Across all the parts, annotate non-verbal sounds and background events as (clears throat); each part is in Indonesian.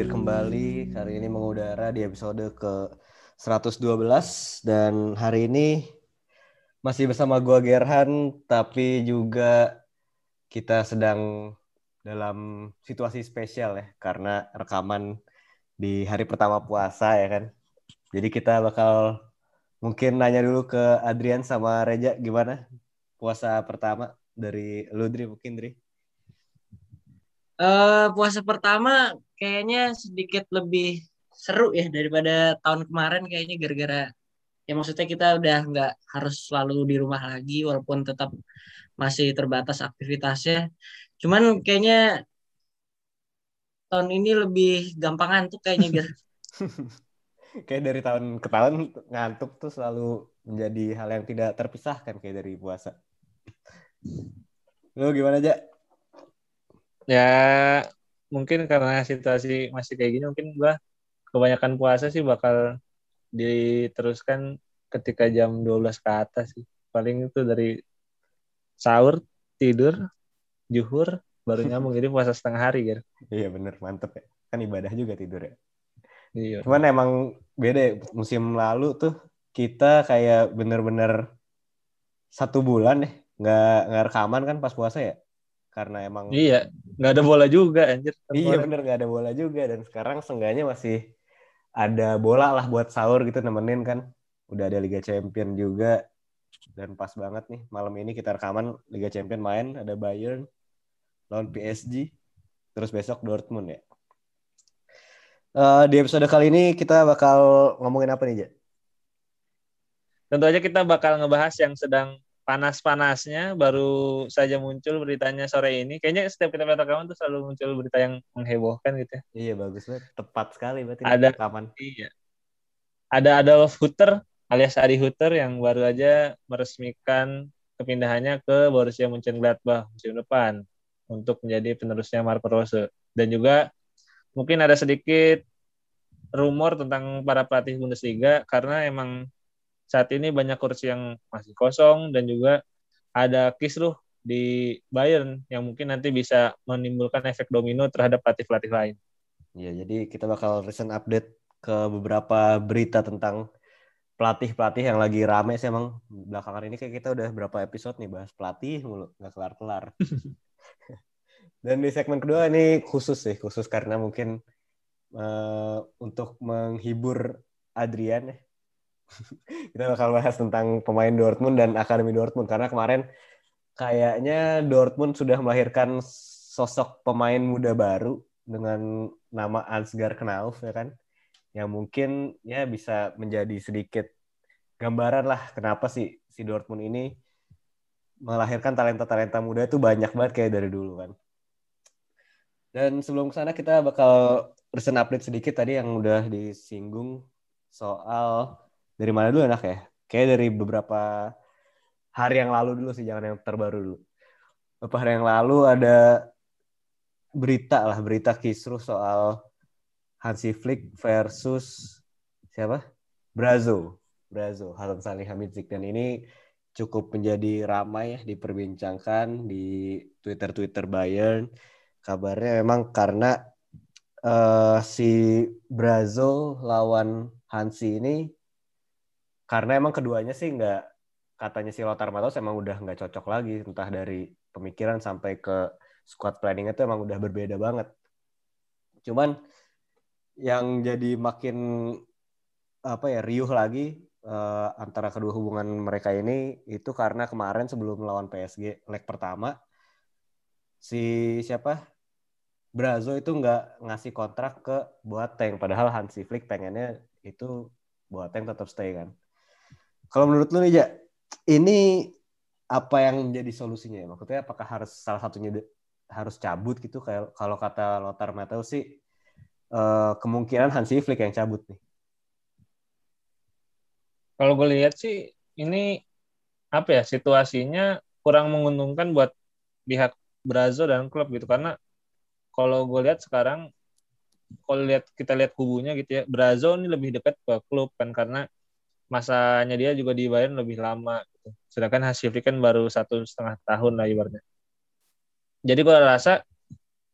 hadir kembali hari ini mengudara di episode ke 112 dan hari ini masih bersama gua Gerhan tapi juga kita sedang dalam situasi spesial ya karena rekaman di hari pertama puasa ya kan. Jadi kita bakal mungkin nanya dulu ke Adrian sama Reja gimana puasa pertama dari Ludri mungkin Dri. Uh, puasa pertama kayaknya sedikit lebih seru ya daripada tahun kemarin kayaknya gara-gara ya maksudnya kita udah nggak harus selalu di rumah lagi walaupun tetap masih terbatas aktivitasnya. Cuman kayaknya tahun ini lebih gampangan tuh kayaknya gitu. (laughs) kayak dari tahun ke tahun ngantuk tuh selalu menjadi hal yang tidak terpisahkan kayak dari puasa. Lu gimana aja? ya mungkin karena situasi masih kayak gini mungkin gua kebanyakan puasa sih bakal diteruskan ketika jam 12 ke atas sih. Paling itu dari sahur, tidur, juhur, baru nyambung. Jadi puasa setengah hari gitu. Iya bener, mantep ya. Kan ibadah juga tidur ya. Iya. Cuman emang beda ya. Musim lalu tuh kita kayak bener-bener satu bulan ya. Nggak, nggak rekaman kan pas puasa ya karena emang iya nggak ada bola juga anjir iya bener nggak ada bola juga. Dan sekarang seenggaknya masih ada bola lah buat sahur gitu nemenin kan. Udah ada Liga Champion juga. Dan pas banget nih malam ini kita rekaman Liga Champion main ada Bayern lawan PSG terus besok Dortmund ya. Uh, di episode kali ini kita bakal ngomongin apa nih Ja? Tentu aja kita bakal ngebahas yang sedang panas-panasnya baru saja muncul beritanya sore ini. Kayaknya setiap kita rekaman tuh selalu muncul berita yang menghebohkan gitu ya. Iya bagus banget, tepat sekali berarti ada rekaman. Iya. Ada Adolf Hutter alias Adi Hutter yang baru aja meresmikan kepindahannya ke Borussia Mönchengladbach musim depan untuk menjadi penerusnya Marco Rose dan juga mungkin ada sedikit rumor tentang para pelatih Bundesliga karena emang saat ini banyak kursi yang masih kosong dan juga ada kisruh di Bayern yang mungkin nanti bisa menimbulkan efek domino terhadap pelatih-pelatih lain. Iya, jadi kita bakal recent update ke beberapa berita tentang pelatih-pelatih yang lagi rame sih emang belakangan ini kayak kita udah berapa episode nih bahas pelatih mulu nggak kelar-kelar. (laughs) Dan di segmen kedua ini khusus sih, khusus karena mungkin uh, untuk menghibur Adrian ya (laughs) kita bakal bahas tentang pemain Dortmund dan akademi Dortmund karena kemarin kayaknya Dortmund sudah melahirkan sosok pemain muda baru dengan nama Ansgar Knauf ya kan yang mungkin ya bisa menjadi sedikit gambaran lah kenapa sih si Dortmund ini melahirkan talenta-talenta muda itu banyak banget kayak dari dulu kan. Dan sebelum ke sana kita bakal recent update sedikit tadi yang udah disinggung soal dari mana dulu enak ya? Kayak dari beberapa hari yang lalu dulu sih, jangan yang terbaru dulu. Beberapa hari yang lalu ada berita lah, berita kisruh soal Hansi Flick versus siapa? Brazo. Brazo, Hasan Salihamidzic. Dan ini cukup menjadi ramai ya diperbincangkan di Twitter-Twitter Bayern. Kabarnya memang karena uh, si Brazo lawan Hansi ini karena emang keduanya sih nggak katanya si Lothar Matos emang udah nggak cocok lagi entah dari pemikiran sampai ke squad planning itu emang udah berbeda banget. Cuman yang jadi makin apa ya riuh lagi uh, antara kedua hubungan mereka ini itu karena kemarin sebelum melawan PSG leg pertama si siapa? Brazo itu nggak ngasih kontrak ke Boateng padahal Hansi Flick pengennya itu Boateng tetap stay kan kalau menurut lu nih, Ja, ini apa yang menjadi solusinya ya? Maksudnya apakah harus salah satunya harus cabut gitu kayak kalau kata Lothar Matthäus sih uh, kemungkinan Hansi Flick yang cabut nih. Kalau gue lihat sih ini apa ya situasinya kurang menguntungkan buat pihak Brazo dan klub gitu karena kalau gue lihat sekarang kalau lihat kita lihat kubunya gitu ya Brazo ini lebih dekat ke klub kan karena masanya dia juga di Bayern lebih lama gitu. sedangkan Hasifri kan baru satu setengah tahun lah ibaratnya. Jadi gue rasa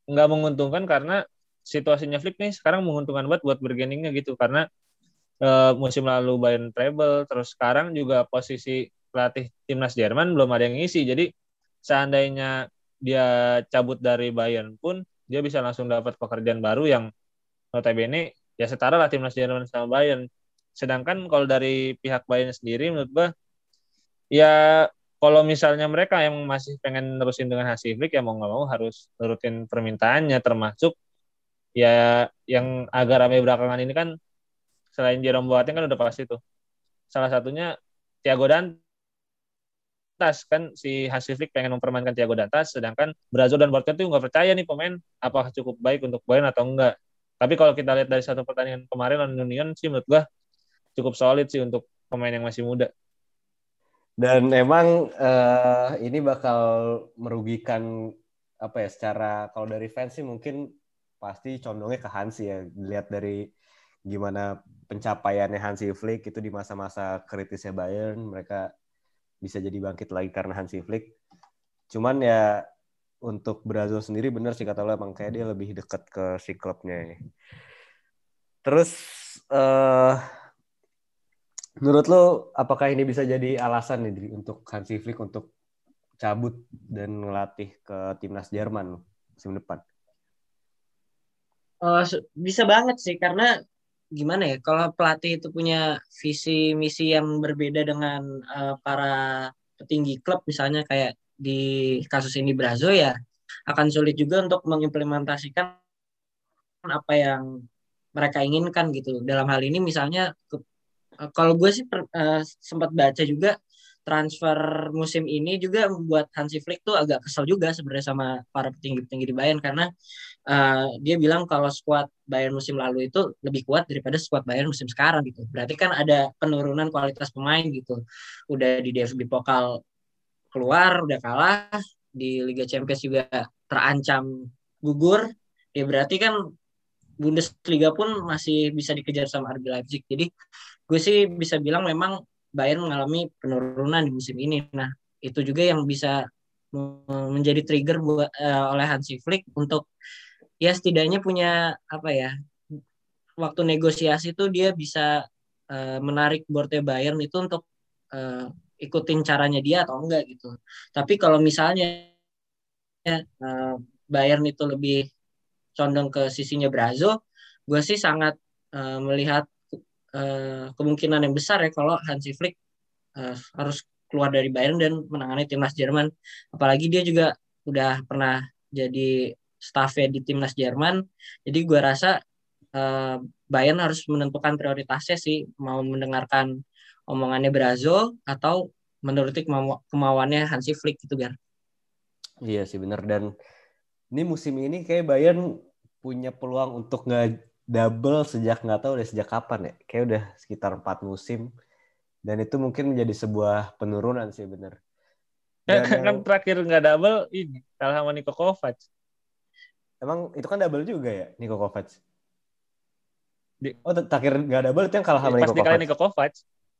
nggak menguntungkan karena situasinya Flick nih sekarang menguntungkan banget buat bergeningnya gitu. Karena uh, musim lalu Bayern treble terus sekarang juga posisi pelatih timnas Jerman belum ada yang ngisi. Jadi seandainya dia cabut dari Bayern pun dia bisa langsung dapat pekerjaan baru yang notabene ya setara lah timnas Jerman sama Bayern sedangkan kalau dari pihak Bayern sendiri menurut gua ya kalau misalnya mereka yang masih pengen nerusin dengan hasil Flick ya mau nggak mau harus nurutin permintaannya termasuk ya yang agak ramai belakangan ini kan selain Jerome Boateng kan udah pasti tuh. Salah satunya Thiago Dantas kan si Hansi Flick pengen mempermainkan Thiago Dantas sedangkan Brazil dan Boateng tuh nggak percaya nih pemain apakah cukup baik untuk Bayern atau enggak tapi kalau kita lihat dari satu pertandingan kemarin lawan Union sih menurut gua cukup solid sih untuk pemain yang masih muda dan emang uh, ini bakal merugikan apa ya secara kalau dari fans sih mungkin pasti condongnya ke Hansi ya. Lihat dari gimana pencapaiannya Hansi Flick itu di masa-masa kritisnya Bayern, mereka bisa jadi bangkit lagi karena Hansi Flick. Cuman ya untuk Brazil sendiri benar sih kata lo emang kayak dia lebih dekat ke si klubnya. Terus uh, Menurut lo, apakah ini bisa jadi alasan nih untuk Hansi Flick untuk cabut dan ngelatih ke timnas Jerman musim depan? Uh, bisa banget sih karena gimana ya kalau pelatih itu punya visi misi yang berbeda dengan uh, para petinggi klub misalnya kayak di kasus ini Brazo ya akan sulit juga untuk mengimplementasikan apa yang mereka inginkan gitu dalam hal ini misalnya kalau gue sih uh, sempat baca juga transfer musim ini juga membuat Hansi Flick tuh agak kesel juga sebenarnya sama para petinggi-petinggi di Bayern karena uh, dia bilang kalau skuad Bayern musim lalu itu lebih kuat daripada skuad Bayern musim sekarang gitu. Berarti kan ada penurunan kualitas pemain gitu. Udah di DFB Pokal keluar, udah kalah, di Liga Champions juga terancam gugur. Ya berarti kan Bundesliga pun masih bisa dikejar sama RB Leipzig. Jadi gue sih bisa bilang memang Bayern mengalami penurunan di musim ini. Nah, itu juga yang bisa menjadi trigger buat uh, oleh Hansi Flick untuk ya setidaknya punya apa ya waktu negosiasi itu dia bisa uh, menarik Borte Bayern itu untuk uh, ikutin caranya dia atau enggak gitu. Tapi kalau misalnya ya, uh, Bayern itu lebih condong ke sisinya Brazo, gue sih sangat uh, melihat uh, kemungkinan yang besar ya kalau Hansi Flick uh, harus keluar dari Bayern dan menangani timnas Jerman. Apalagi dia juga udah pernah jadi staffnya di timnas Jerman. Jadi gue rasa uh, Bayern harus menentukan prioritasnya sih mau mendengarkan omongannya Brazo atau menuruti kemau kemauannya Hansi Flick gitu Gar. Iya sih benar dan ini musim ini kayak Bayern punya peluang untuk nggak double sejak nggak tahu udah sejak kapan ya. Kayak udah sekitar empat musim. Dan itu mungkin menjadi sebuah penurunan sih bener. Dan kan, yang... terakhir nggak double ini kalah sama Niko Kovac. Emang itu kan double juga ya Niko Kovac? Di... oh terakhir nggak double itu yang kalah sama Niko Kovac. Niko Kovac.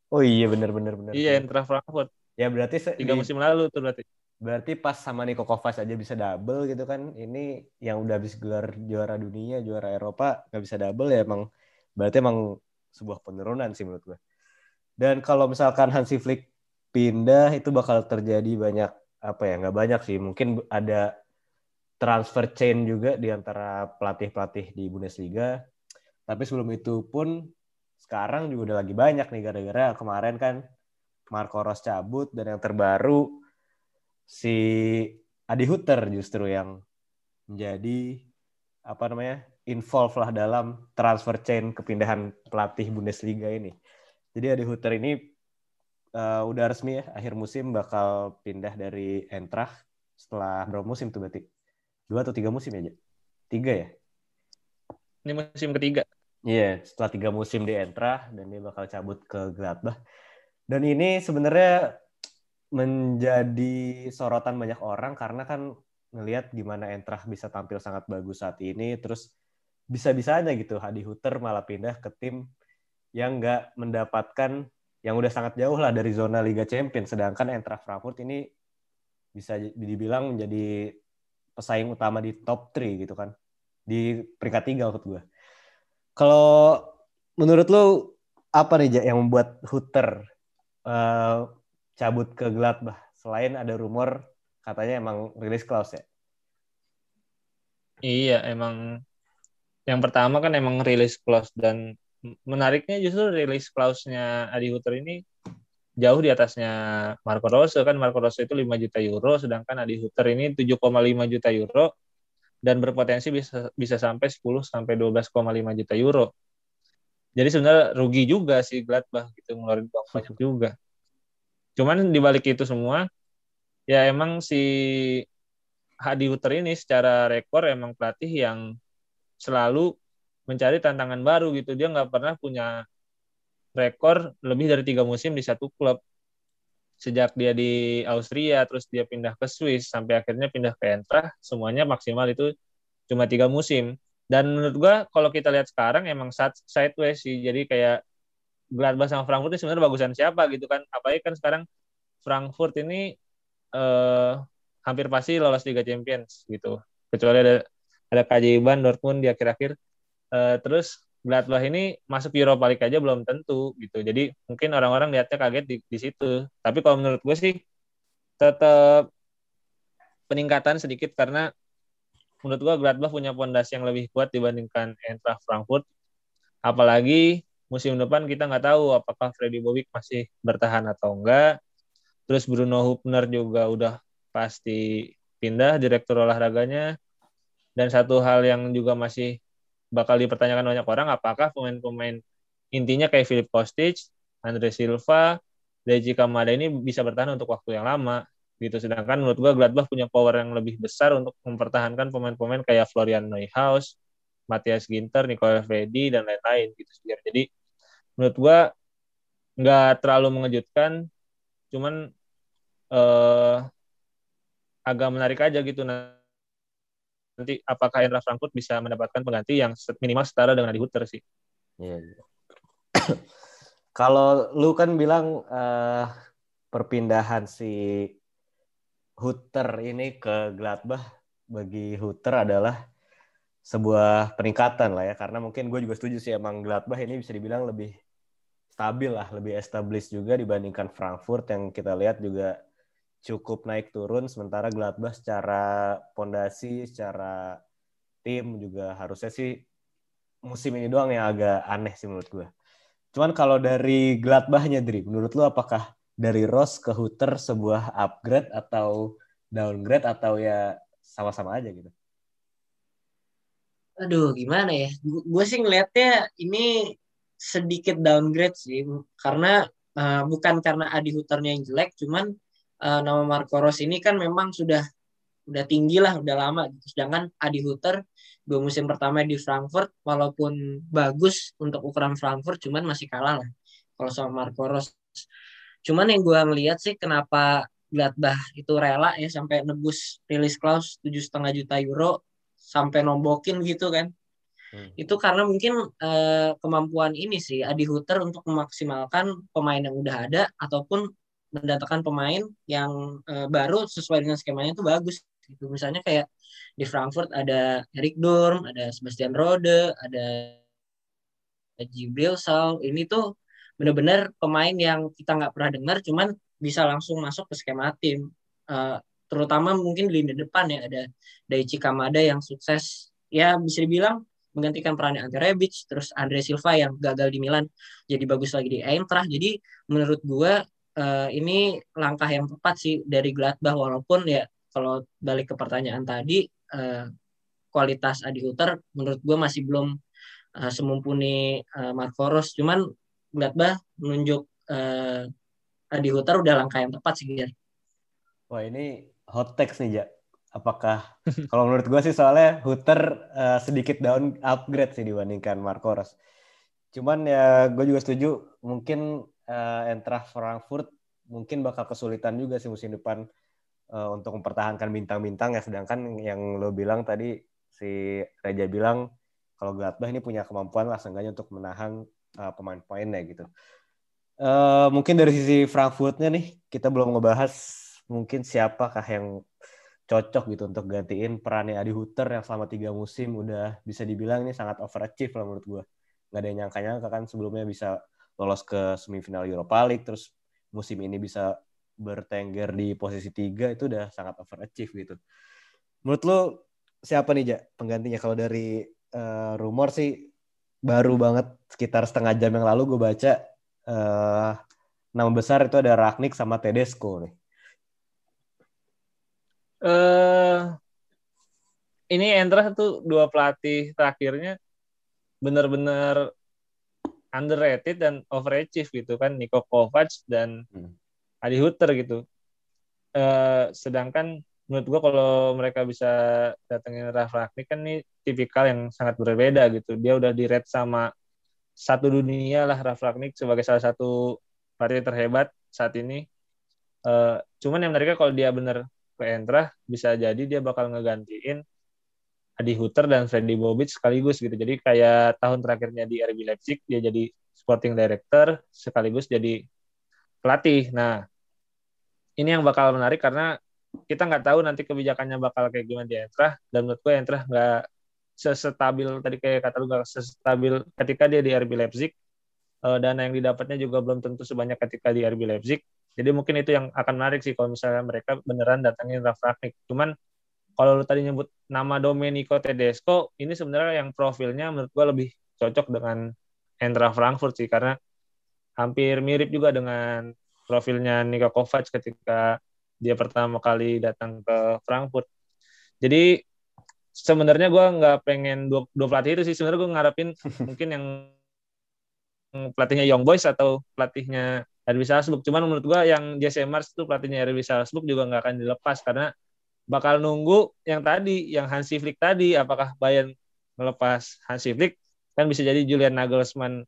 Oh iya bener bener bener iya yang Frankfurt ya berarti tiga musim lalu tuh berarti berarti pas sama Niko Kovac aja bisa double gitu kan? Ini yang udah habis gelar juara dunia juara Eropa nggak bisa double ya emang. Berarti emang sebuah penurunan sih menurut gue. Dan kalau misalkan Hansi Flick pindah itu bakal terjadi banyak apa ya nggak banyak sih. Mungkin ada transfer chain juga di antara pelatih-pelatih di Bundesliga. Tapi sebelum itu pun sekarang juga udah lagi banyak nih gara-gara kemarin kan Marco Ros cabut dan yang terbaru si Adi Hutter justru yang menjadi apa namanya involve lah dalam transfer chain kepindahan pelatih Bundesliga ini. Jadi Adi Hutter ini uh, udah resmi ya akhir musim bakal pindah dari Eintracht setelah berapa musim tuh berarti? Dua atau tiga musim ya? Tiga ya? Ini musim ketiga. Iya, yeah, setelah tiga musim di Eintracht dan dia bakal cabut ke Gladbach. Dan ini sebenarnya menjadi sorotan banyak orang karena kan ngelihat gimana Entrah bisa tampil sangat bagus saat ini terus bisa-bisanya gitu Hadi Huter malah pindah ke tim yang nggak mendapatkan yang udah sangat jauh lah dari zona Liga Champions sedangkan Eintracht Frankfurt ini bisa dibilang menjadi pesaing utama di top 3 gitu kan di peringkat tiga waktu gue. Kalau menurut lu apa nih yang membuat Hutter uh, cabut ke Gladbach selain ada rumor katanya emang rilis clause ya? Iya, emang yang pertama kan emang rilis clause dan menariknya justru rilis clause-nya Adi Hutter ini jauh di atasnya Marco Rose kan Marco Rose itu 5 juta euro sedangkan Adi Hutter ini 7,5 juta euro dan berpotensi bisa bisa sampai 10 sampai 12,5 juta euro. Jadi sebenarnya rugi juga sih Gladbach gitu ngeluarin uang banyak juga. Cuman di balik itu semua ya emang si Hadi Hutter ini secara rekor emang pelatih yang selalu mencari tantangan baru gitu. Dia nggak pernah punya rekor lebih dari tiga musim di satu klub. Sejak dia di Austria terus dia pindah ke Swiss sampai akhirnya pindah ke Eintracht semuanya maksimal itu cuma tiga musim. Dan menurut gua kalau kita lihat sekarang emang sideways sih. Jadi kayak Gladbach sama Frankfurt ini sebenarnya bagusan siapa gitu kan apalagi kan sekarang Frankfurt ini eh, hampir pasti lolos Liga Champions gitu kecuali ada ada keajaiban Dortmund di akhir-akhir eh, terus Gladbach ini masuk Europa League aja belum tentu gitu. Jadi mungkin orang-orang lihatnya kaget di, di situ. Tapi kalau menurut gue sih tetap peningkatan sedikit karena menurut gue Gladbach punya pondasi yang lebih kuat dibandingkan Eintracht Frankfurt. Apalagi musim depan kita nggak tahu apakah Freddy Bobic masih bertahan atau enggak. Terus Bruno Hubner juga udah pasti pindah direktur olahraganya. Dan satu hal yang juga masih bakal dipertanyakan banyak orang apakah pemain-pemain intinya kayak Philip Kostic, Andre Silva, Deji Kamada ini bisa bertahan untuk waktu yang lama gitu. Sedangkan menurut gua Gladbach punya power yang lebih besar untuk mempertahankan pemain-pemain kayak Florian Neuhaus, Matthias Ginter, Nicola Freddy dan lain-lain gitu. Jadi menurut gua nggak terlalu mengejutkan, cuman eh, agak menarik aja gitu. Nanti apakah Eintracht Frankfurt bisa mendapatkan pengganti yang minimal setara dengan Adi Hutter sih. Iya. Yeah. (coughs) Kalau lu kan bilang uh, perpindahan si Hutter ini ke Gladbach bagi Hutter adalah sebuah peningkatan lah ya karena mungkin gue juga setuju sih emang Gladbach ini bisa dibilang lebih stabil lah lebih established juga dibandingkan Frankfurt yang kita lihat juga cukup naik turun sementara Gladbach secara pondasi secara tim juga harusnya sih musim ini doang yang agak aneh sih menurut gue. Cuman kalau dari Gladbachnya Dri, menurut lu apakah dari Ross ke Hutter sebuah upgrade atau downgrade atau ya sama-sama aja gitu? Aduh, gimana ya? Gue sih ngelihatnya ini sedikit downgrade sih, karena uh, bukan karena Adi Hutternya yang jelek, cuman uh, nama Marco Ros ini kan memang sudah udah tinggi lah, udah lama. Gitu. Sedangkan Adi Hutter dua musim pertama di Frankfurt, walaupun bagus untuk ukuran Frankfurt, cuman masih kalah lah kalau sama Marco Ros. Cuman yang gue ngeliat sih kenapa Gladbach itu rela ya sampai nebus rilis clause tujuh setengah juta euro sampai nombokin gitu kan. Hmm. Itu karena mungkin uh, kemampuan ini sih Adi Hutter untuk memaksimalkan pemain yang udah ada ataupun mendatangkan pemain yang uh, baru sesuai dengan skemanya itu bagus gitu. Misalnya kayak di Frankfurt ada Erik Durm, ada Sebastian Rode, ada Jibril Sal. Ini tuh benar-benar pemain yang kita nggak pernah dengar, cuman bisa langsung masuk ke skema tim. Uh, terutama mungkin di lini depan ya ada Daichi Kamada yang sukses ya bisa dibilang menggantikan perannya Ante Rebic terus Andre Silva yang gagal di Milan jadi bagus lagi di Eintracht jadi menurut gua uh, ini langkah yang tepat sih dari Gladbach walaupun ya kalau balik ke pertanyaan tadi uh, kualitas Adi Hutter menurut gue masih belum uh, semumpuni uh, Marco Ros cuman Gladbach menunjuk uh, Adi Hutter udah langkah yang tepat sih. Wah ini hot text nih ja. Apakah kalau menurut gue sih soalnya Hutter uh, sedikit down upgrade sih dibandingkan Marco Ros. Cuman ya gue juga setuju mungkin uh, Frankfurt mungkin bakal kesulitan juga sih musim depan uh, untuk mempertahankan bintang-bintang ya sedangkan yang lo bilang tadi si Reja bilang kalau Gladbach ini punya kemampuan lah seenggaknya untuk menahan uh, pemain-pemainnya gitu. Uh, mungkin dari sisi Frankfurtnya nih kita belum ngebahas mungkin siapakah yang cocok gitu untuk gantiin perannya Adi Huter yang selama tiga musim udah bisa dibilang ini sangat overachieve lah menurut gue. Nggak ada yang nyangka-nyangka kan sebelumnya bisa lolos ke semifinal Europa League, terus musim ini bisa bertengger di posisi tiga itu udah sangat overachieve gitu. Menurut lo siapa nih Ja penggantinya kalau dari uh, rumor sih baru banget sekitar setengah jam yang lalu gue baca uh, nama besar itu ada Ragnik sama Tedesco nih. Uh, ini Endra tuh dua pelatih terakhirnya benar-benar underrated dan overachieve gitu kan Niko Kovac dan hmm. Adi Hutter gitu. Uh, sedangkan menurut gua kalau mereka bisa datengin Raf Ragnik kan ini tipikal yang sangat berbeda gitu. Dia udah di red sama satu dunia lah Raf Ragnik sebagai salah satu pelatih terhebat saat ini. Uh, cuman yang mereka kalau dia bener ke Entra bisa jadi dia bakal ngegantiin Adi Huter dan Freddy Bobic sekaligus gitu. Jadi kayak tahun terakhirnya di RB Leipzig dia jadi sporting director sekaligus jadi pelatih. Nah, ini yang bakal menarik karena kita nggak tahu nanti kebijakannya bakal kayak gimana di Entra dan menurut gue Entra nggak sestabil tadi kayak kata lu nggak sestabil ketika dia di RB Leipzig uh, dana yang didapatnya juga belum tentu sebanyak ketika di RB Leipzig jadi mungkin itu yang akan menarik sih kalau misalnya mereka beneran datangin Raf Ragnik cuman kalau lu tadi nyebut nama Domenico Tedesco, ini sebenarnya yang profilnya menurut gua lebih cocok dengan Endra Frankfurt sih, karena hampir mirip juga dengan profilnya Niko Kovac ketika dia pertama kali datang ke Frankfurt. Jadi sebenarnya gue nggak pengen dua, dua pelatih itu sih sebenarnya gue ngarepin (laughs) mungkin yang pelatihnya Young Boys atau pelatihnya RB Salzburg. Cuman menurut gue yang Jesse Mars itu pelatihnya RB Salzburg juga nggak akan dilepas karena bakal nunggu yang tadi, yang Hansi Flick tadi, apakah Bayern melepas Hansi Flick, kan bisa jadi Julian Nagelsmann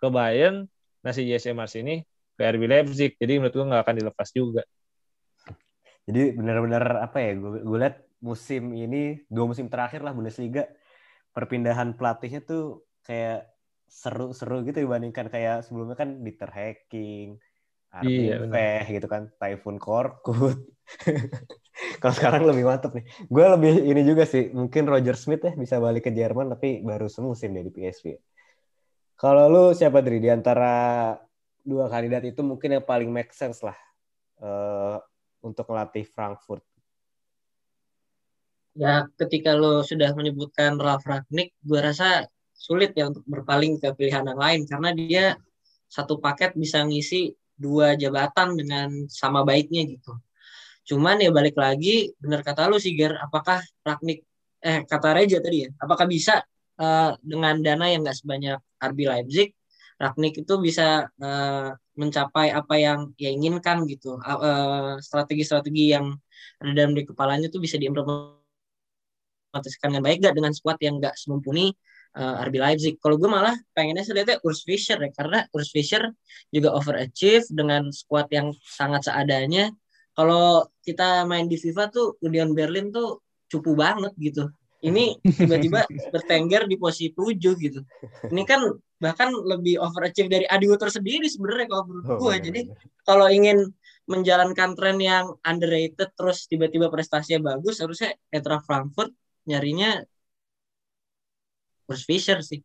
ke Bayern, nasi JS Mars ini ke RB Leipzig, jadi menurut gue nggak akan dilepas juga. Jadi benar-benar apa ya, gue, gue lihat musim ini, dua musim terakhir lah Bundesliga, perpindahan pelatihnya tuh kayak seru-seru gitu dibandingkan kayak sebelumnya kan Dieter Hacking, Armin iya, gitu kan, Typhoon Korkut. (laughs) Kalau sekarang lebih mantep nih. Gue lebih ini juga sih, mungkin Roger Smith ya bisa balik ke Jerman tapi baru semusim dari PSV. Kalau lu siapa dari di antara dua kandidat itu mungkin yang paling make sense lah uh, untuk melatih Frankfurt? Ya, ketika lo sudah menyebutkan Ralf Ragnik, gue rasa sulit ya untuk berpaling ke pilihan yang lain karena dia satu paket bisa ngisi dua jabatan dengan sama baiknya gitu. Cuman ya balik lagi, benar kata lu sih Ger, apakah Ragnik eh kata Reja tadi ya, apakah bisa uh, dengan dana yang nggak sebanyak RB Leipzig, Ragnik itu bisa uh, mencapai apa yang ia inginkan gitu. Strategi-strategi uh, yang ada dalam di kepalanya itu bisa diimplementasikan dengan baik gak dengan squad yang nggak semumpuni uh, RB Leipzig. Kalau gue malah pengennya lihatnya Urs Fischer ya, karena Urs Fischer juga overachieve dengan squad yang sangat seadanya kalau kita main di FIFA tuh Union Berlin tuh cupu banget gitu. Ini tiba-tiba (laughs) bertengger di posisi 7 gitu. Ini kan bahkan lebih overachieve dari Adi Wuter sendiri sebenarnya kalau menurut oh, gue. Jadi kalau ingin menjalankan tren yang underrated terus tiba-tiba prestasinya bagus harusnya Etra Frankfurt nyarinya Urs Fischer sih.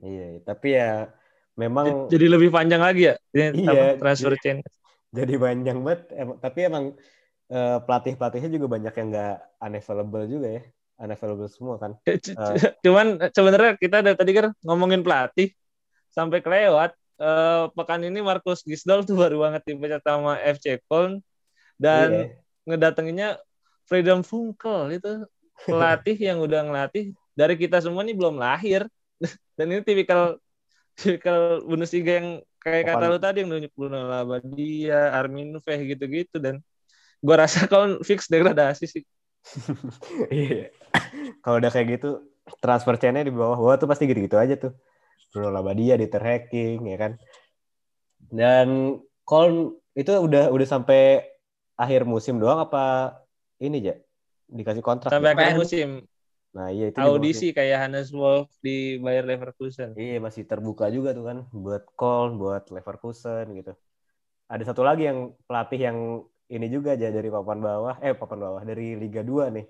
Iya, tapi ya memang jadi lebih panjang lagi ya? Iya, transfer chain jadi panjang banget. Emang, tapi emang uh, eh, pelatih pelatihnya juga banyak yang nggak unavailable juga ya. Unavailable semua kan. Uh, cuman sebenarnya kita dari tadi kan ngomongin pelatih sampai kelewat uh, pekan ini Markus Gisdol tuh baru banget dipecat sama FC Köln. Dan iya. ngedatenginnya Freedom Funkel itu pelatih yang udah ngelatih dari kita semua nih belum lahir (laughs) dan ini tipikal tipikal Bundesliga yang kayak kata lu tadi yang nunjuk Bruno Labadia, Armin Feh gitu-gitu dan gua rasa (laughs) kalau fix degradasi sih. (laughs) Iya. kalau udah kayak gitu transfer chain di bawah gua tuh pasti gitu-gitu aja tuh. Bruno Labadia di hacking ya kan. Dan kalau itu udah udah sampai akhir musim doang apa ini ya dikasih kontrak sampai akhir musim Nah iya itu audisi kayak Hannes Wolf di Bayer Leverkusen. Iya masih terbuka juga tuh kan buat call buat Leverkusen gitu. Ada satu lagi yang pelatih yang ini juga aja dari papan bawah, eh papan bawah dari Liga 2 nih.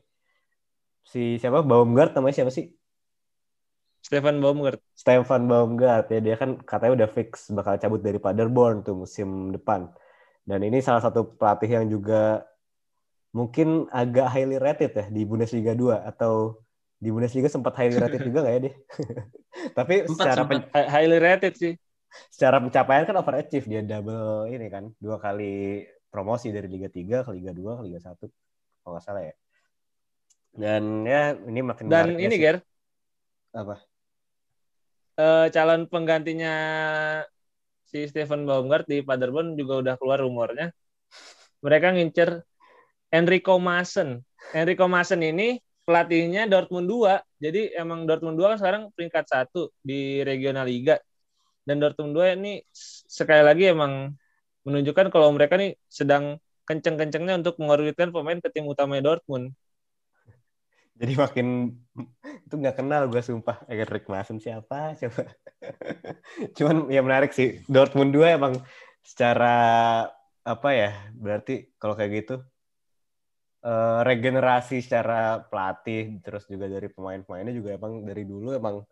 Si siapa Baumgart namanya siapa sih? Stefan Baumgart. Stefan Baumgart ya dia kan katanya udah fix bakal cabut dari Paderborn tuh musim depan. Dan ini salah satu pelatih yang juga mungkin agak highly rated ya di Bundesliga 2 atau di Bundesliga sempat highly rated juga nggak ya dia? (laughs) Tapi Sempat, secara sempat. pen- Highly rated sih. secara pencapaian kan overachieve dia double ini kan dua kali promosi dari Liga 3 ke Liga 2 ke Liga 1 kalau nggak salah ya. Dan ya ini makin Dan menariknya ini sih. Ger, apa? eh, calon penggantinya si Stefan Baumgart di Paderborn juga udah keluar rumornya. Mereka ngincer Enrico Maassen. Enrico Maassen ini pelatihnya Dortmund 2. Jadi emang Dortmund 2 kan sekarang peringkat satu di regional liga. Dan Dortmund 2 ini sekali lagi emang menunjukkan kalau mereka nih sedang kenceng-kencengnya untuk mengorbitkan pemain ke tim utama Dortmund. Jadi makin itu nggak kenal gue sumpah Rick Maassen siapa siapa. Cuman ya menarik sih Dortmund 2 emang secara apa ya berarti kalau kayak gitu eh, regenerasi secara pelatih terus juga dari pemain-pemainnya juga emang dari dulu emang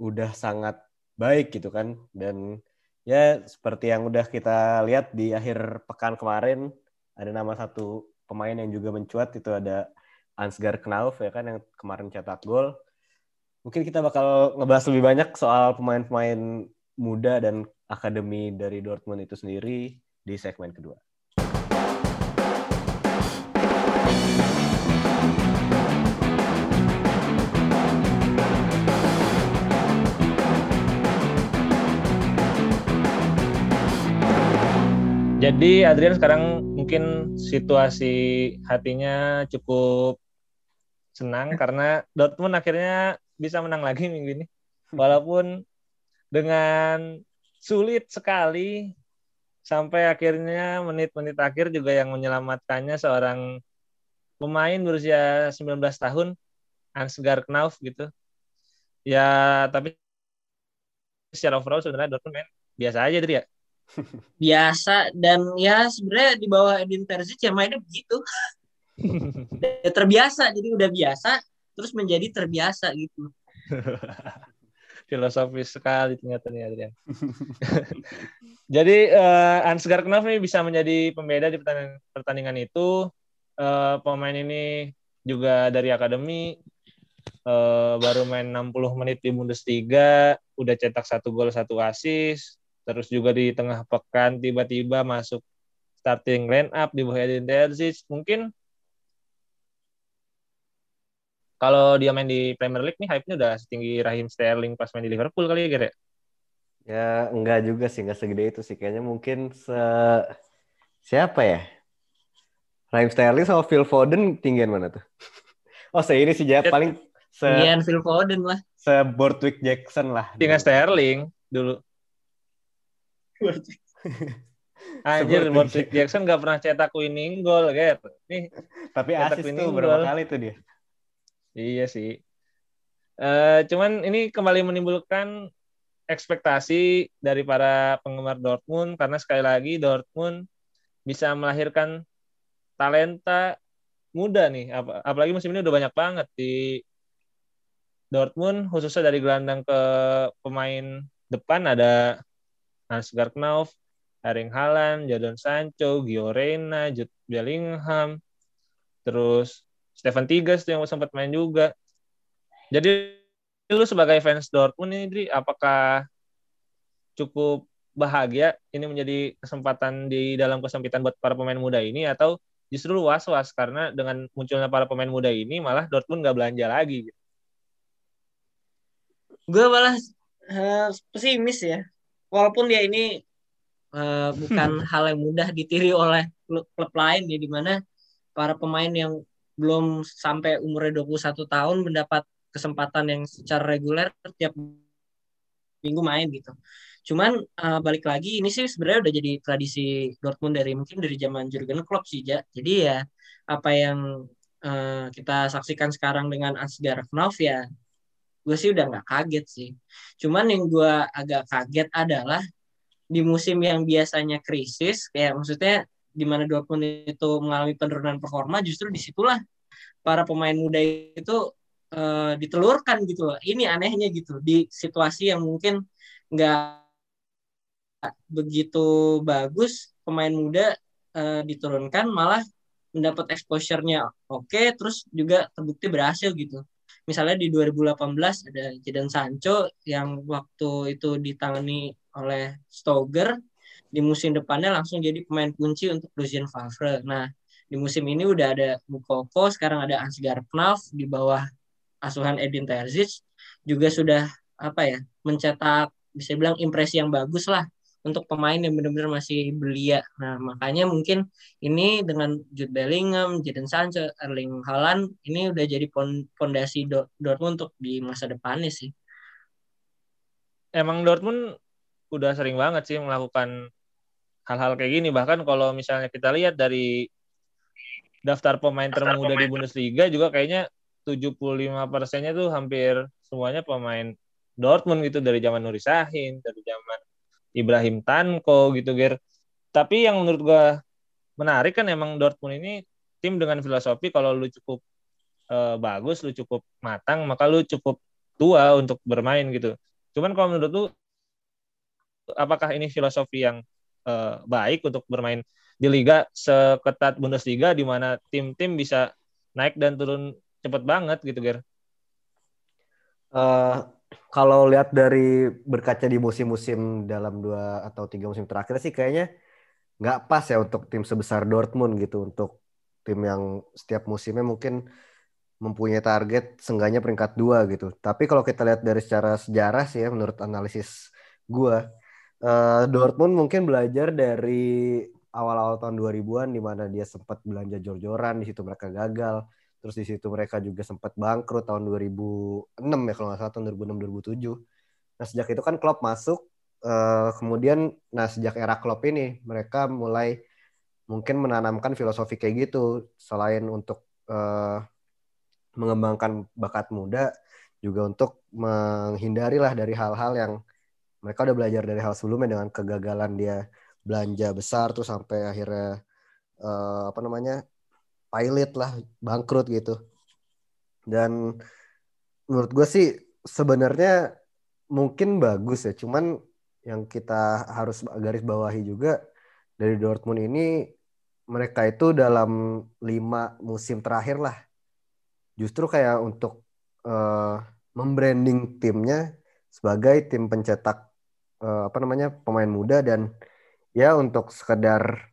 udah sangat baik gitu kan dan ya seperti yang udah kita lihat di akhir pekan kemarin ada nama satu pemain yang juga mencuat itu ada Ansgar Knauf ya kan yang kemarin cetak gol. Mungkin kita bakal ngebahas lebih banyak soal pemain-pemain muda dan akademi dari Dortmund itu sendiri di segmen kedua. Jadi Adrian sekarang mungkin situasi hatinya cukup senang (laughs) karena Dortmund akhirnya bisa menang lagi minggu ini. Walaupun dengan sulit sekali sampai akhirnya menit-menit akhir juga yang menyelamatkannya seorang pemain berusia 19 tahun Ansgar Knauf gitu. Ya tapi secara overall sebenarnya Dortmund main biasa aja Dri ya. (laughs) biasa dan ya sebenarnya di bawah Edin Terzic ya mainnya begitu (laughs) ya, terbiasa jadi udah biasa terus menjadi terbiasa gitu (laughs) filosofis sekali ternyata nih Adrian. Jadi uh, Ansgar Knauf ini bisa menjadi pembeda di pertandingan, pertandingan itu. Uh, pemain ini juga dari akademi, uh, baru main 60 menit di Bundesliga, udah cetak satu gol satu assist, terus juga di tengah pekan tiba-tiba masuk starting line up di bawah Edin Terzic. Mungkin kalau dia main di Premier League nih hype-nya udah setinggi Raheem Sterling pas main di Liverpool kali ya, Ger? ya? Ya enggak juga sih, enggak segede itu sih. Kayaknya mungkin se siapa ya? Raheem Sterling sama Phil Foden tinggian mana tuh? (laughs) Oh, se ini sih ya paling se Ian Phil Foden lah se Bortwick Jackson lah. Tinggal Sterling dulu. (laughs) Anjir, Bortwick Jackson gak pernah cetak winning goal, Ger. Nih, Tapi cetak asis tuh berapa goal. kali tuh dia? Iya sih. Eh, cuman ini kembali menimbulkan ekspektasi dari para penggemar Dortmund karena sekali lagi Dortmund bisa melahirkan talenta muda nih. Ap- Apalagi musim ini udah banyak banget di Dortmund khususnya dari gelandang ke pemain depan ada Ansgar Knauf, Erling Haaland, Jadon Sancho, Gio Reyna, Jude Bellingham, terus Stefan Tigges tuh yang sempat main juga. Jadi lu sebagai fans Dortmund nih, Dri, apakah cukup bahagia ini menjadi kesempatan di dalam kesempitan buat para pemain muda ini atau justru was-was karena dengan munculnya para pemain muda ini malah Dortmund nggak belanja lagi gue malah eh, pesimis ya walaupun dia ini eh, bukan (laughs) hal yang mudah ditiri oleh klub, lain ya di mana para pemain yang belum sampai umurnya 21 tahun mendapat kesempatan yang secara reguler tiap minggu main gitu. Cuman eh, balik lagi ini sih sebenarnya udah jadi tradisi Dortmund dari mungkin dari zaman Jurgen Klopp sih ja. Jadi ya apa yang eh, kita saksikan sekarang dengan Ansgar Knauf ya gue sih udah nggak kaget sih. Cuman yang gue agak kaget adalah di musim yang biasanya krisis, kayak maksudnya di mana Dortmund itu mengalami penurunan performa justru di situlah para pemain muda itu uh, ditelurkan gitu loh. Ini anehnya gitu di situasi yang mungkin nggak begitu bagus pemain muda uh, diturunkan malah mendapat exposure-nya oke terus juga terbukti berhasil gitu. Misalnya di 2018 ada Jadon Sancho yang waktu itu ditangani oleh Stoger di musim depannya langsung jadi pemain kunci untuk Lucien Favre. Nah, di musim ini udah ada Mukoko, sekarang ada Ansgar Knaf di bawah asuhan Edin Terzic juga sudah apa ya mencetak bisa bilang impresi yang bagus lah untuk pemain yang benar-benar masih belia. Nah, makanya mungkin ini dengan Jude Bellingham, Jadon Sancho, Erling Haaland ini udah jadi fondasi Dortmund untuk di masa depannya sih. Emang Dortmund udah sering banget sih melakukan hal-hal kayak gini. Bahkan kalau misalnya kita lihat dari daftar pemain termuda di Bundesliga juga kayaknya 75 persennya tuh hampir semuanya pemain Dortmund gitu dari zaman Nuri Sahin, dari Ibrahim Tanko gitu Ger. Tapi yang menurut gua menarik kan emang Dortmund ini tim dengan filosofi kalau lu cukup uh, bagus, lu cukup matang, maka lu cukup tua untuk bermain gitu. Cuman kalau menurut lu apakah ini filosofi yang uh, baik untuk bermain di liga seketat Bundesliga di mana tim-tim bisa naik dan turun cepet banget gitu, Ger? Uh, kalau lihat dari berkaca di musim-musim dalam dua atau tiga musim terakhir sih kayaknya nggak pas ya untuk tim sebesar Dortmund gitu untuk tim yang setiap musimnya mungkin mempunyai target seenggaknya peringkat dua gitu. Tapi kalau kita lihat dari secara sejarah sih ya menurut analisis gue, uh, Dortmund mungkin belajar dari awal-awal tahun 2000-an di mana dia sempat belanja jor-joran, di situ mereka gagal Terus di situ mereka juga sempat bangkrut tahun 2006 ya kalau nggak salah tahun 2006 2007. Nah sejak itu kan Klopp masuk, uh, kemudian nah sejak era Klopp ini mereka mulai mungkin menanamkan filosofi kayak gitu selain untuk uh, mengembangkan bakat muda juga untuk menghindari lah dari hal-hal yang mereka udah belajar dari hal sebelumnya dengan kegagalan dia belanja besar tuh sampai akhirnya uh, apa namanya pilot lah bangkrut gitu. Dan menurut gue sih sebenarnya mungkin bagus ya. Cuman yang kita harus garis bawahi juga dari Dortmund ini mereka itu dalam lima musim terakhir lah justru kayak untuk uh, membranding timnya sebagai tim pencetak uh, apa namanya pemain muda. Dan ya untuk sekedar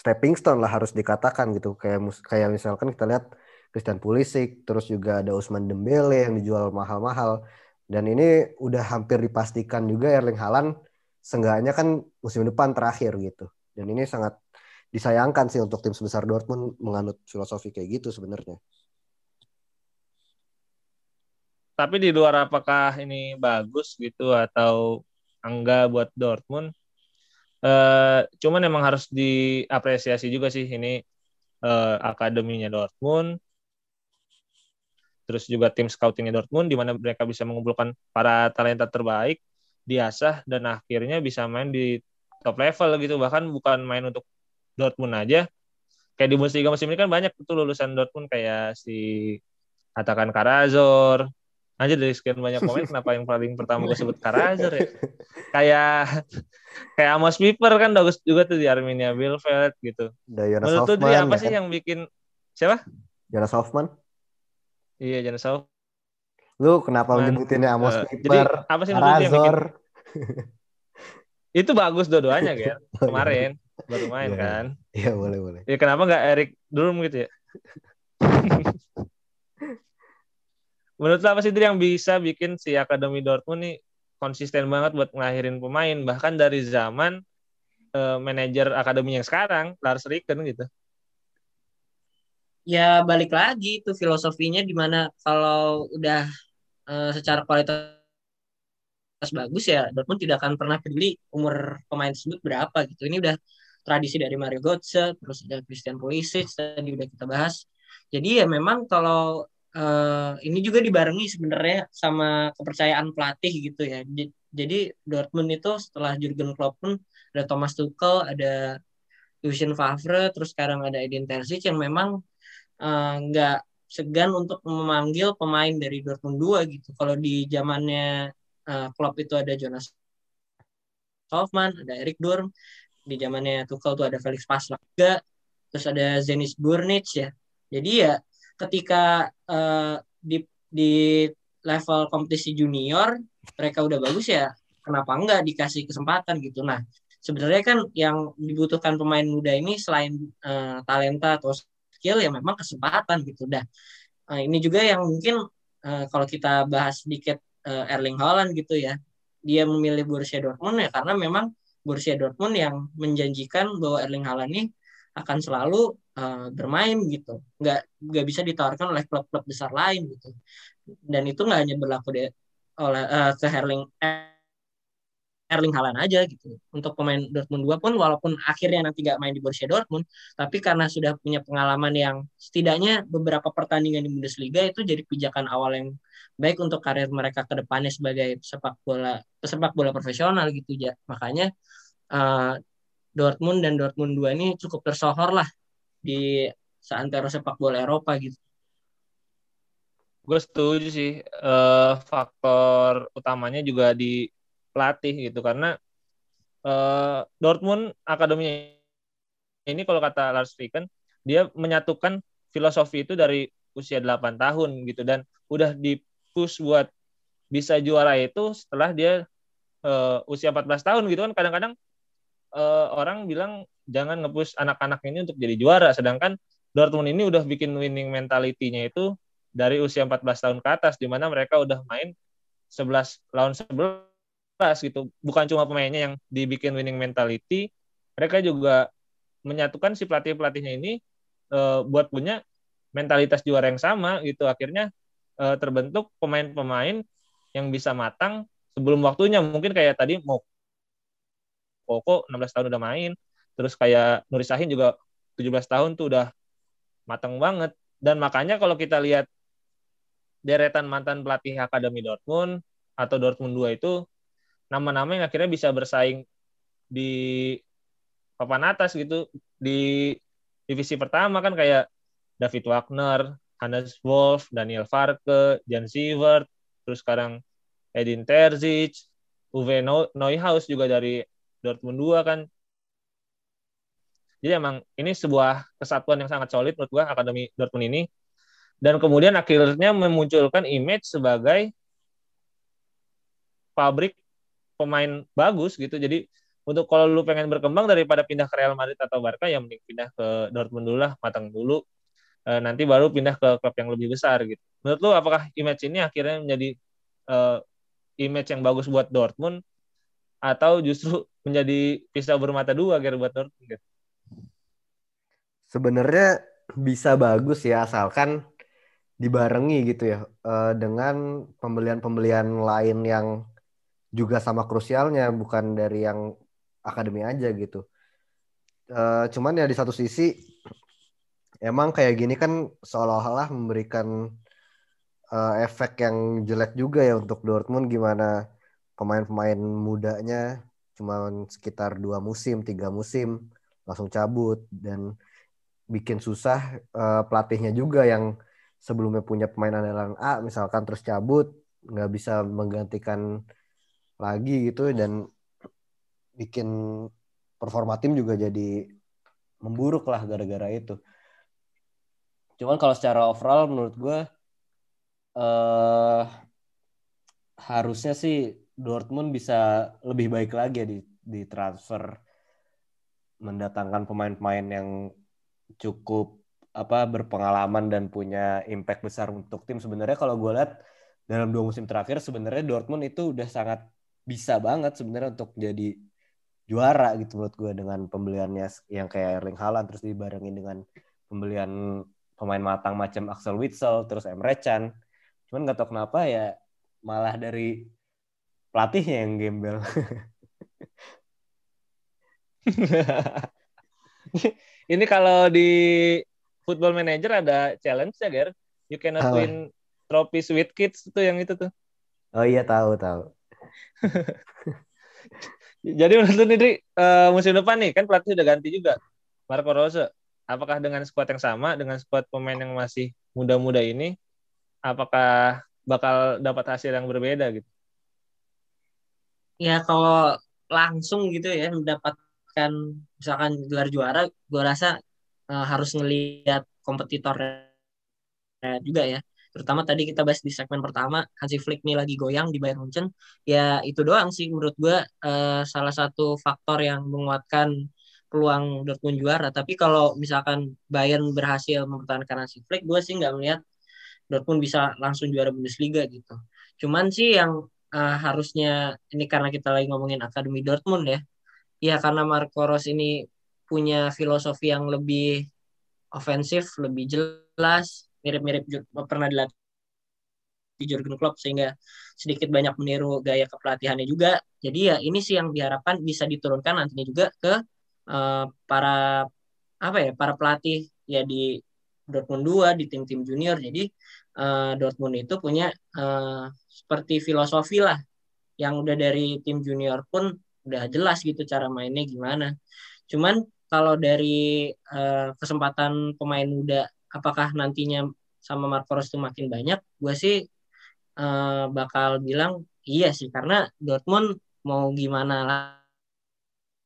stepping stone lah harus dikatakan gitu kayak kayak misalkan kita lihat Christian Pulisic terus juga ada Usman Dembele yang dijual mahal-mahal dan ini udah hampir dipastikan juga Erling Haaland seenggaknya kan musim depan terakhir gitu dan ini sangat disayangkan sih untuk tim sebesar Dortmund menganut filosofi kayak gitu sebenarnya. Tapi di luar apakah ini bagus gitu atau enggak buat Dortmund? Uh, cuman emang harus diapresiasi juga sih ini uh, akademinya Dortmund, terus juga tim scoutingnya Dortmund di mana mereka bisa mengumpulkan para talenta terbaik, diasah dan akhirnya bisa main di top level gitu bahkan bukan main untuk Dortmund aja. Kayak di Bundesliga musim ini kan banyak tuh lulusan Dortmund kayak si Atakan Karazor, aja dari sekian banyak komen kenapa yang paling pertama gue sebut Karazer ya? Kayak kayak Amos Piper kan bagus juga tuh di Arminia Bielefeld gitu. Jonas menurut tuh dia apa ya sih kan? yang bikin siapa? Jonas Hoffman. Iya Jonas Hoffman lu kenapa Man, nyebutinnya Amos uh, Piper jadi, apa sih Karazor itu bagus dua-duanya kan (laughs) kemarin baru main yeah. kan. Iya boleh boleh. Ya kenapa nggak Eric Durm gitu ya (laughs) menurut apa sih yang bisa bikin si Akademi Dortmund nih konsisten banget buat ngelahirin pemain? Bahkan dari zaman uh, manajer akademi yang sekarang Lars Ricken gitu. Ya balik lagi itu filosofinya di mana kalau udah uh, secara kualitas bagus ya Dortmund tidak akan pernah peduli umur pemain tersebut berapa gitu. Ini udah tradisi dari Mario Götze terus ada Christian Pulisic tadi udah kita bahas. Jadi ya memang kalau uh, ini juga dibarengi sebenarnya sama kepercayaan pelatih gitu ya. Jadi Dortmund itu setelah Jurgen Klopp pun ada Thomas Tuchel, ada Lucien Favre, terus sekarang ada Edin Terzic yang memang eh, nggak uh, segan untuk memanggil pemain dari Dortmund 2 gitu. Kalau di zamannya uh, Klopp itu ada Jonas Hoffman, ada Erik Durm, di zamannya Tuchel tuh ada Felix Passlack juga, terus ada Zenis Burnic ya. Jadi ya ketika uh, di di level kompetisi junior mereka udah bagus ya, kenapa enggak dikasih kesempatan gitu. Nah, sebenarnya kan yang dibutuhkan pemain muda ini selain uh, talenta atau skill ya memang kesempatan gitu dah. Uh, ini juga yang mungkin uh, kalau kita bahas sedikit uh, Erling Haaland gitu ya. Dia memilih Borussia Dortmund ya karena memang Borussia Dortmund yang menjanjikan bahwa Erling Haaland ini akan selalu uh, bermain gitu. Nggak nggak bisa ditawarkan oleh klub-klub besar lain gitu. Dan itu nggak hanya berlaku de, oleh uh, ke Erling Erling Haaland aja gitu. Untuk pemain Dortmund 2 pun walaupun akhirnya nanti gak main di Borussia Dortmund, tapi karena sudah punya pengalaman yang setidaknya beberapa pertandingan di Bundesliga itu jadi pijakan awal yang baik untuk karir mereka ke depannya sebagai sepak bola pesepak bola profesional gitu ya. Makanya uh, Dortmund dan Dortmund 2 ini cukup tersohor lah di seantero sepak bola Eropa gitu. Gue setuju sih. Uh, faktor utamanya juga di pelatih gitu karena uh, Dortmund akademinya ini kalau kata Lars Fricken dia menyatukan filosofi itu dari usia 8 tahun gitu dan udah di push buat bisa juara itu setelah dia uh, usia 14 tahun gitu kan kadang-kadang uh, orang bilang jangan ngepush anak-anak ini untuk jadi juara. Sedangkan Dortmund ini udah bikin winning mentality-nya itu dari usia 14 tahun ke atas di mana mereka udah main 11 lawan 11 gitu. Bukan cuma pemainnya yang dibikin winning mentality mereka juga menyatukan si pelatih pelatihnya ini uh, buat punya mentalitas juara yang sama gitu. Akhirnya uh, terbentuk pemain-pemain yang bisa matang sebelum waktunya. Mungkin kayak tadi mau Koko 16 tahun udah main. Terus kayak Nuri Sahin juga 17 tahun tuh udah matang banget. Dan makanya kalau kita lihat deretan mantan pelatih Akademi Dortmund atau Dortmund 2 itu nama-nama yang akhirnya bisa bersaing di papan atas gitu di divisi pertama kan kayak David Wagner, Hannes Wolf, Daniel Farke, Jan Sievert, terus sekarang Edin Terzic, Uwe Neuhaus juga dari Dortmund 2 kan. Jadi emang ini sebuah kesatuan yang sangat solid menurut gua Akademi Dortmund ini. Dan kemudian akhirnya memunculkan image sebagai pabrik pemain bagus gitu. Jadi untuk kalau lu pengen berkembang daripada pindah ke Real Madrid atau Barca ya mending pindah ke Dortmund dulu lah, matang dulu. E, nanti baru pindah ke klub yang lebih besar gitu. Menurut lu apakah image ini akhirnya menjadi e, image yang bagus buat Dortmund atau justru (laughs) menjadi pisau bermata dua agar buat Dortmund? Sebenarnya bisa bagus ya asalkan dibarengi gitu ya uh, dengan pembelian-pembelian lain yang juga sama krusialnya bukan dari yang akademi aja gitu. Uh, cuman ya di satu sisi emang kayak gini kan seolah-olah memberikan uh, efek yang jelek juga ya untuk Dortmund gimana pemain-pemain mudanya cuma sekitar dua musim, tiga musim langsung cabut dan bikin susah uh, pelatihnya juga yang sebelumnya punya pemain andalan A misalkan terus cabut nggak bisa menggantikan lagi gitu dan bikin performa tim juga jadi memburuk lah gara-gara itu. Cuman kalau secara overall menurut gue uh, harusnya sih Dortmund bisa lebih baik lagi ya di, di transfer mendatangkan pemain-pemain yang cukup apa berpengalaman dan punya impact besar untuk tim. Sebenarnya kalau gue lihat dalam dua musim terakhir sebenarnya Dortmund itu udah sangat bisa banget sebenarnya untuk jadi juara gitu menurut gue dengan pembeliannya yang kayak Erling Haaland terus dibarengin dengan pembelian pemain matang macam Axel Witsel terus Emre Can. Cuman nggak tahu kenapa ya malah dari pelatihnya yang gembel (laughs) ini kalau di Football Manager ada challenge ya Ger you cannot oh. win trophy sweet kids itu yang itu tuh oh iya tahu tahu (laughs) Jadi menurut lu nih, uh, musim depan nih kan pelatih udah ganti juga. Marco Rose, apakah dengan skuad yang sama dengan skuad pemain yang masih muda-muda ini apakah bakal dapat hasil yang berbeda gitu? Ya kalau langsung gitu ya mendapatkan misalkan gelar juara, gue rasa uh, harus ngelihat kompetitornya juga ya. Terutama tadi kita bahas di segmen pertama, Hansi Flick nih lagi goyang di Bayern Munchen. Ya itu doang sih menurut gue uh, salah satu faktor yang menguatkan peluang Dortmund juara. Tapi kalau misalkan Bayern berhasil mempertahankan Hansi Flick, gue sih nggak melihat Dortmund bisa langsung juara Bundesliga gitu. Cuman sih yang uh, harusnya ini karena kita lagi ngomongin Akademi Dortmund ya. Ya karena Marco Ros ini punya filosofi yang lebih ofensif, lebih jelas, mirip-mirip pernah dilatih di Jurgen Klopp sehingga sedikit banyak meniru gaya kepelatihannya juga. Jadi ya ini sih yang diharapkan bisa diturunkan nantinya juga ke uh, para apa ya para pelatih ya di Dortmund 2 di tim-tim junior. Jadi uh, Dortmund itu punya uh, seperti filosofi lah. Yang udah dari tim junior pun udah jelas gitu cara mainnya gimana. Cuman kalau dari uh, kesempatan pemain muda apakah nantinya sama Marco Reus itu makin banyak, gue sih uh, bakal bilang iya sih. Karena Dortmund mau gimana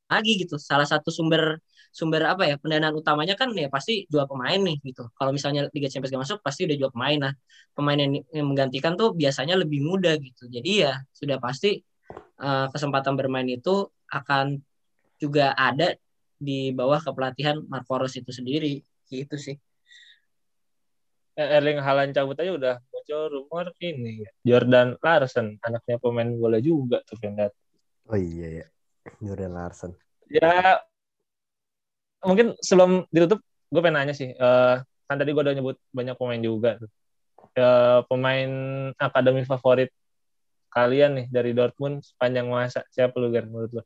lagi gitu. Salah satu sumber sumber apa ya pendanaan utamanya kan ya pasti jual pemain nih gitu. Kalau misalnya Liga Champions gak masuk pasti udah jual pemain. Nah pemain yang, yang menggantikan tuh biasanya lebih muda gitu. Jadi ya sudah pasti uh, kesempatan bermain itu akan juga ada di bawah kepelatihan Marco Rose itu sendiri gitu sih. Eh, Erling Haaland cabut aja udah muncul rumor ini Jordan Larsen anaknya pemain bola juga tuh Vendat. Oh iya ya Jordan Larsen. Ya mungkin sebelum ditutup gue pengen nanya sih uh, kan tadi gue udah nyebut banyak pemain juga tuh. Uh, pemain akademi favorit kalian nih dari Dortmund sepanjang masa siapa lu Gar menurut lu?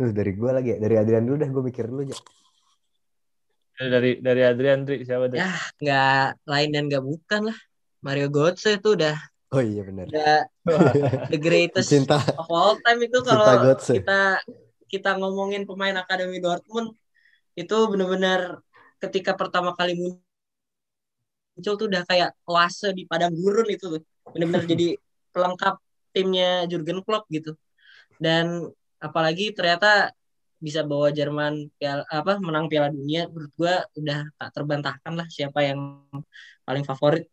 Uh, dari gue lagi ya dari Adrian dulu dah gue mikir dulu ya. Dari dari Adrian Tri siapa deh? Ya nggak lain dan nggak bukan lah Mario Götze itu udah Oh iya benar. Udah the greatest Cinta. of all time itu kalau kita kita ngomongin pemain akademi Dortmund itu benar-benar ketika pertama kali muncul tuh udah kayak oase di padang gurun itu tuh. Benar-benar jadi (laughs) pelengkap timnya Jurgen Klopp gitu. Dan apalagi ternyata bisa bawa Jerman piala, apa menang Piala Dunia menurut gua udah tak terbantahkan lah siapa yang paling favorit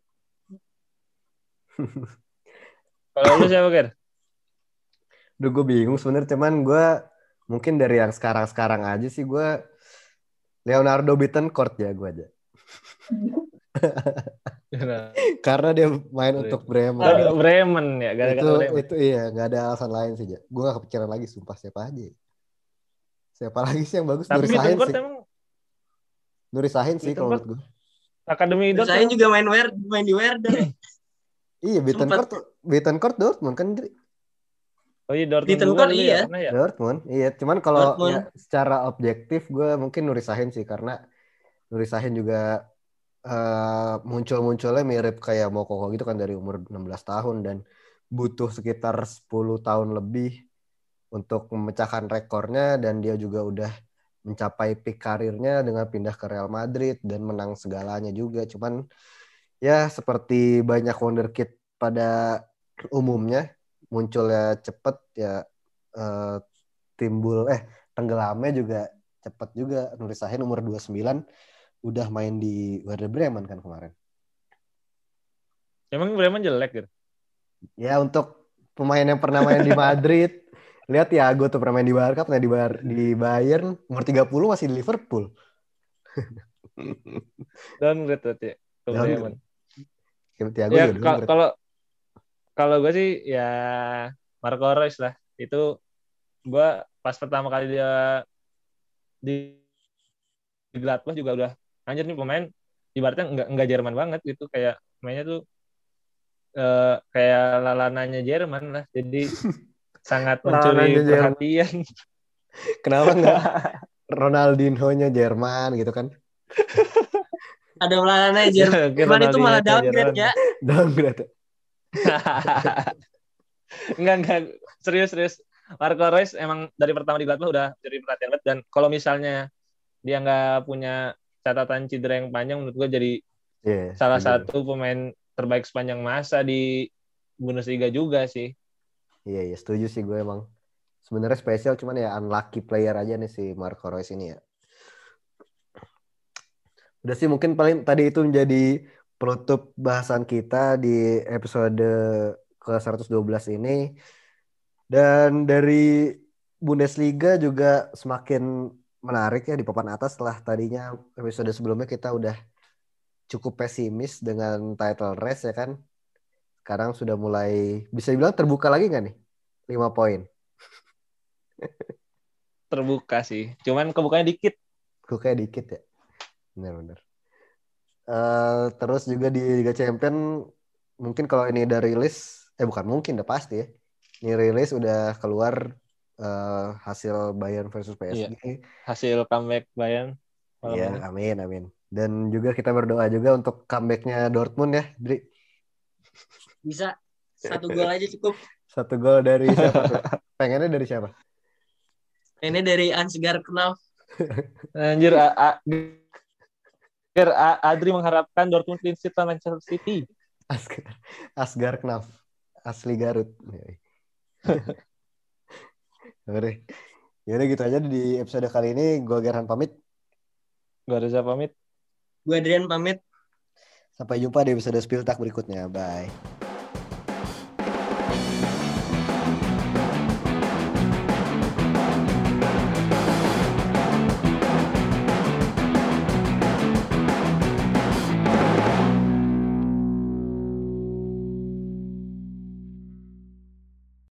kalau lu siapa kan? Duh gue bingung sebenarnya cuman gue mungkin dari yang sekarang-sekarang aja sih gue Leonardo Bittencourt ya gue aja. (laughs) Karena dia main Bremen. untuk Bremen. Oh, Bremen ya, gara-gara itu, Bremen. Itu iya, nggak ada alasan lain sih. Gue gak kepikiran lagi, sumpah siapa aja. Siapa lagi sih yang bagus? Tapi Nuri Sahin sih. Emang... Nuri Sahin sih kalau menurut gue. Akademi Nuri Sahin juga main Wer main di Werder ya. (clears throat) iya, Bittencourt Bittencourt Dortmund kan Oh iya Dortmund Bittencourt iya. Ya, ya. Dortmund iya. Cuman kalau ya, secara objektif gue mungkin Nuri Sahin sih karena Nuri Sahin juga uh, muncul-munculnya mirip kayak Mokoko gitu kan dari umur 16 tahun dan butuh sekitar 10 tahun lebih untuk memecahkan rekornya dan dia juga udah mencapai peak karirnya dengan pindah ke Real Madrid dan menang segalanya juga. Cuman ya seperti banyak wonderkid pada umumnya munculnya cepet ya uh, timbul eh tenggelamnya juga cepet juga Nuri Sahin umur 29 udah main di Werder Bremen kan kemarin. Emang Bremen jelek gitu? Ya untuk pemain yang pernah main di Madrid, (laughs) lihat ya gue tuh pernah main di Barca, pernah di, Bar di Bayern, umur 30 masih di Liverpool. (laughs) Downgrade berarti ya, ke Bremen. Ya, kalau kalau gue sih ya Marco Reus lah. Itu gue pas pertama kali dia di di Gladbach juga udah anjir nih pemain. Ibaratnya nggak nggak Jerman banget gitu. Kayak mainnya tuh uh, kayak lalananya Jerman lah. Jadi (laughs) sangat mencuri perhatian. Kenapa nggak (laughs) Ronaldinho-nya Jerman gitu kan (laughs) ada lalananya (laughs) Jerman itu malah downgrade ya downgrade (laughs) enggak enggak serius serius Marco Reus emang dari pertama di Gladbach udah jadi perhatian banget dan kalau misalnya dia nggak punya catatan cedera yang panjang menurut gue jadi Iya, salah setuju. satu pemain terbaik sepanjang masa di Bundesliga juga sih. Iya, iya, setuju sih gue emang. Sebenarnya spesial cuman ya unlucky player aja nih si Marco Reus ini ya. Udah sih mungkin paling tadi itu menjadi penutup bahasan kita di episode ke-112 ini. Dan dari Bundesliga juga semakin menarik ya di papan atas setelah tadinya episode sebelumnya kita udah cukup pesimis dengan title race ya kan. Sekarang sudah mulai bisa dibilang terbuka lagi nggak nih? 5 poin. Terbuka sih. Cuman kebukanya dikit. Kayak dikit ya. Bener-bener. Eh, terus juga di Liga Champion mungkin kalau ini udah rilis, eh bukan mungkin udah pasti ya. Ini rilis udah keluar eh, hasil Bayern versus PSG. Hasil comeback Bayern. Iya, ini. amin, amin. Dan juga kita berdoa juga untuk comebacknya Dortmund ya, Dri. Bisa satu gol aja cukup. (laughs) Satu gol dari siapa tuh? (laughs) Pengennya dari siapa? Ini dari Ansgar Knauf. Anjir, A- A- Anjir, A- Adri mengharapkan Dortmund clean sheet lawan Manchester City. Asgar, Asgar Knaf. Asli Garut. (laughs) Oke. Yaudah gitu aja di episode kali ini. Gue Gerhan pamit. Gue Reza pamit. Gue Adrian pamit. Sampai jumpa di episode Spill Tak berikutnya. Bye.